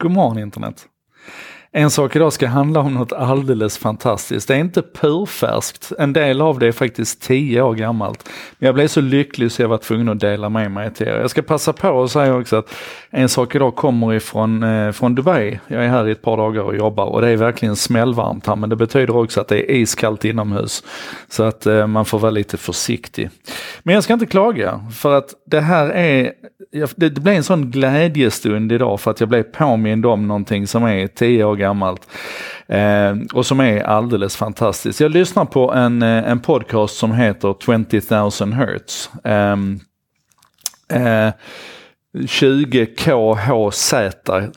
God morgon internet. En sak idag ska handla om något alldeles fantastiskt. Det är inte purfärskt. En del av det är faktiskt 10 år gammalt. Men jag blev så lycklig så jag var tvungen att dela med mig till er. Jag ska passa på att säga också att en sak idag kommer ifrån eh, från Dubai. Jag är här i ett par dagar och jobbar och det är verkligen smällvarmt här. Men det betyder också att det är iskallt inomhus. Så att eh, man får vara lite försiktig. Men jag ska inte klaga för att det här är det, blev en sån glädjestund idag för att jag blev påmind om någonting som är 10 år gammalt. Eh, och som är alldeles fantastiskt. Jag lyssnar på en, eh, en podcast som heter 20 000 Hertz. Ehm, eh, eh, 20KHZ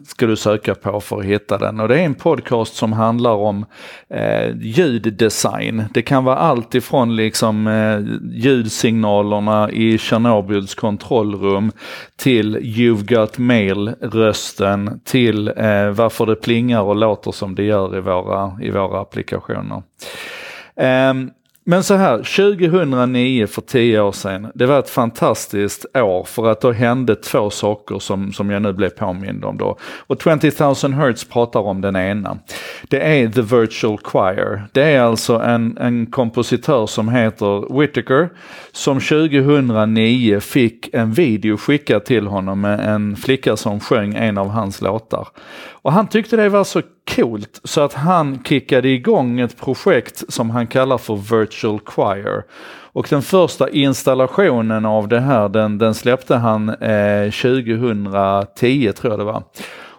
ska du söka på för att hitta den. Och det är en podcast som handlar om eh, ljuddesign. Det kan vara allt ifrån liksom eh, ljudsignalerna i Tjernobyls kontrollrum till You've got mail-rösten till eh, varför det plingar och låter som det gör i våra, i våra applikationer. Um, men så här, 2009 för tio år sedan, det var ett fantastiskt år för att då hände två saker som, som jag nu blev påmind om då. Och 20 000 Hertz pratar om den ena. Det är The Virtual Choir. Det är alltså en, en kompositör som heter Whittaker som 2009 fick en video skickad till honom med en flicka som sjöng en av hans låtar. Och han tyckte det var så coolt så att han kickade igång ett projekt som han kallar för Virtual Choir. Och den första installationen av det här den, den släppte han eh, 2010 tror jag det var.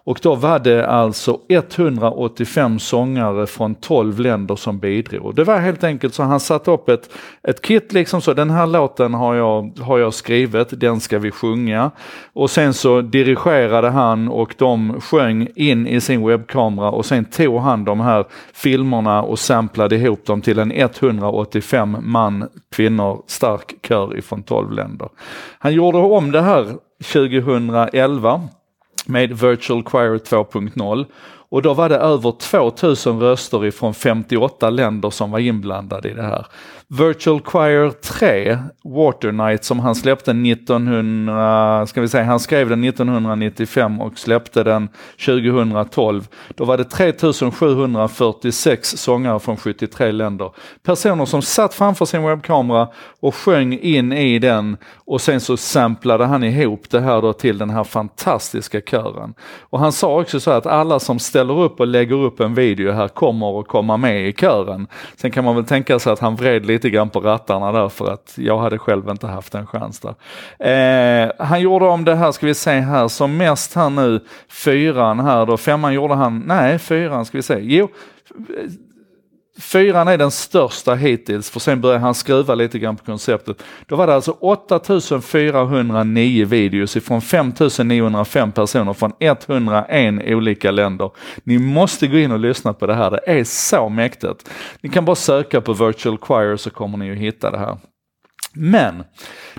Och då var det alltså 185 sångare från 12 länder som bidrog. Det var helt enkelt så han satte upp ett, ett kit liksom så, den här låten har jag, har jag skrivit, den ska vi sjunga. Och sen så dirigerade han och de sjöng in i sin webbkamera och sen tog han de här filmerna och samplade ihop dem till en 185 man, kvinnor stark kör ifrån 12 länder. Han gjorde om det här 2011 med Virtual Choir 2.0 och då var det över 2000 röster ifrån 58 länder som var inblandade i det här. Virtual Choir 3, Water Night, som han släppte 1900, ska vi säga, han skrev den 1995 och släppte den 2012. Då var det 3746 sångare från 73 länder. Personer som satt framför sin webbkamera och sjöng in i den och sen så samplade han ihop det här då till den här fantastiska kören. Och han sa också så att alla som ställer upp och lägger upp en video här kommer att komma med i kören. Sen kan man väl tänka sig att han vred lite grann på rattarna där för att jag hade själv inte haft en chans där. Eh, han gjorde om det här, ska vi se här, som mest här nu, fyran här då, femman gjorde han, nej fyran ska vi se, jo, Fyran är den största hittills, för sen började han skruva lite grann på konceptet. Då var det alltså 8409 videos ifrån 5905 personer från 101 olika länder. Ni måste gå in och lyssna på det här, det är så mäktigt. Ni kan bara söka på Virtual Choir så kommer ni att hitta det här. Men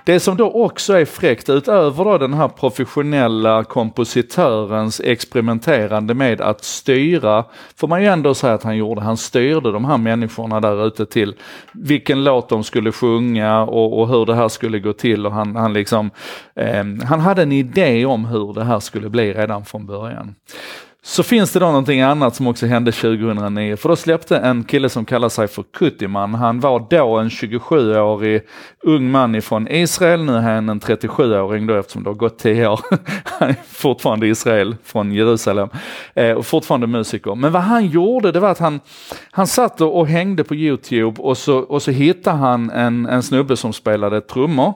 det som då också är fräckt utöver då den här professionella kompositörens experimenterande med att styra, får man ju ändå säga att han gjorde, han styrde de här människorna där ute till vilken låt de skulle sjunga och, och hur det här skulle gå till och han, han liksom, eh, han hade en idé om hur det här skulle bli redan från början. Så finns det då någonting annat som också hände 2009, för då släppte en kille som kallar sig för Kuttiman. Han var då en 27-årig ung man ifrån Israel, nu är han en 37-åring då eftersom det har gått 10 år. Han är fortfarande Israel, från Jerusalem, eh, och fortfarande musiker. Men vad han gjorde, det var att han, han satt och hängde på YouTube och så, och så hittade han en, en snubbe som spelade trummor.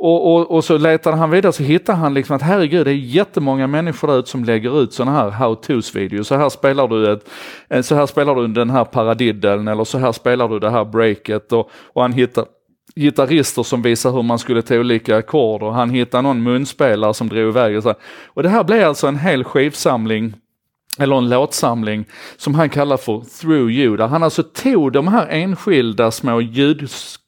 Och, och, och, så letade han vidare så hittade han liksom att herregud det är jättemånga människor där ute som lägger ut sådana här how-tos videos. Så här spelar du ett, eh, så här spelar du den här paradiddeln eller så här spelar du det här breaket och, och han hittar gitarrister som visar hur man skulle ta olika ackord och han hittade någon munspelare som drog iväg och så. Och det här blev alltså en hel skivsamling eller en låtsamling som han kallar för Through You, där han alltså tog de här enskilda små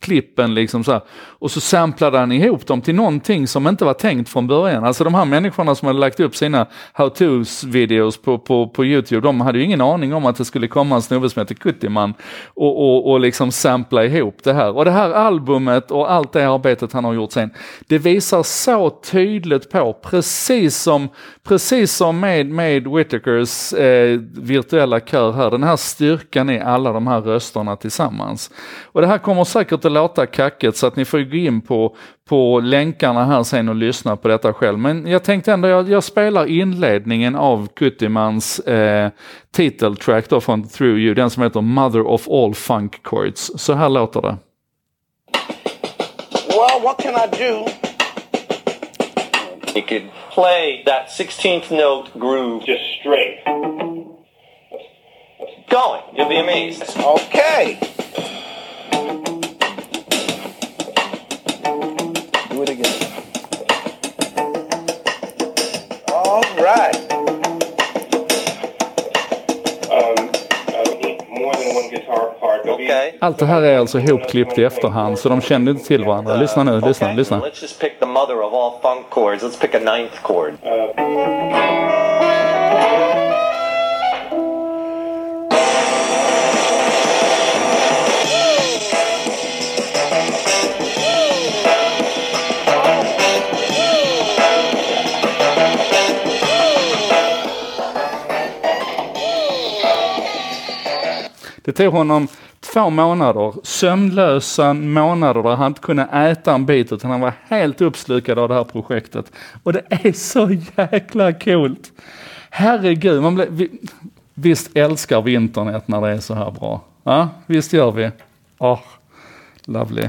klippen liksom så här, och så samplade han ihop dem till någonting som inte var tänkt från början. Alltså de här människorna som hade lagt upp sina how-tos videos på, på, på YouTube, de hade ju ingen aning om att det skulle komma en snubbe som heter Kuttiman och, och, och liksom sampla ihop det här. Och det här albumet och allt det arbetet han har gjort sen, det visar så tydligt på, precis som, precis som med, med Whitakers eh, virtuella kör här, den här styrkan i alla de här rösterna tillsammans. Och det här kommer säkert att låta kacket så att ni får gå in på, på länkarna här sen och lyssna på detta själv. Men jag tänkte ändå, jag, jag spelar inledningen av Kuttimans eh, titeltrack då från Through You, den som heter Mother of All Funk Chords. Så här låter det. Well, what can I do? You could play that 16th note groove just straight. going. You'll be amazed. Okay. Allt det här är alltså ihopklippt i efterhand så de kände inte till varandra. Lyssna nu, lyssna, Okay, lyssna. Let's just pick the mother of all funk chords. Let's pick a ninth chord. Det tog honom två månader, sömnlösa månader där han inte kunde äta en bit utan han var helt uppslukad av det här projektet. Och det är så jäkla coolt! Herregud, man blir, vi, visst älskar vi internet när det är så här bra? Ja, visst gör vi? Åh, lovely.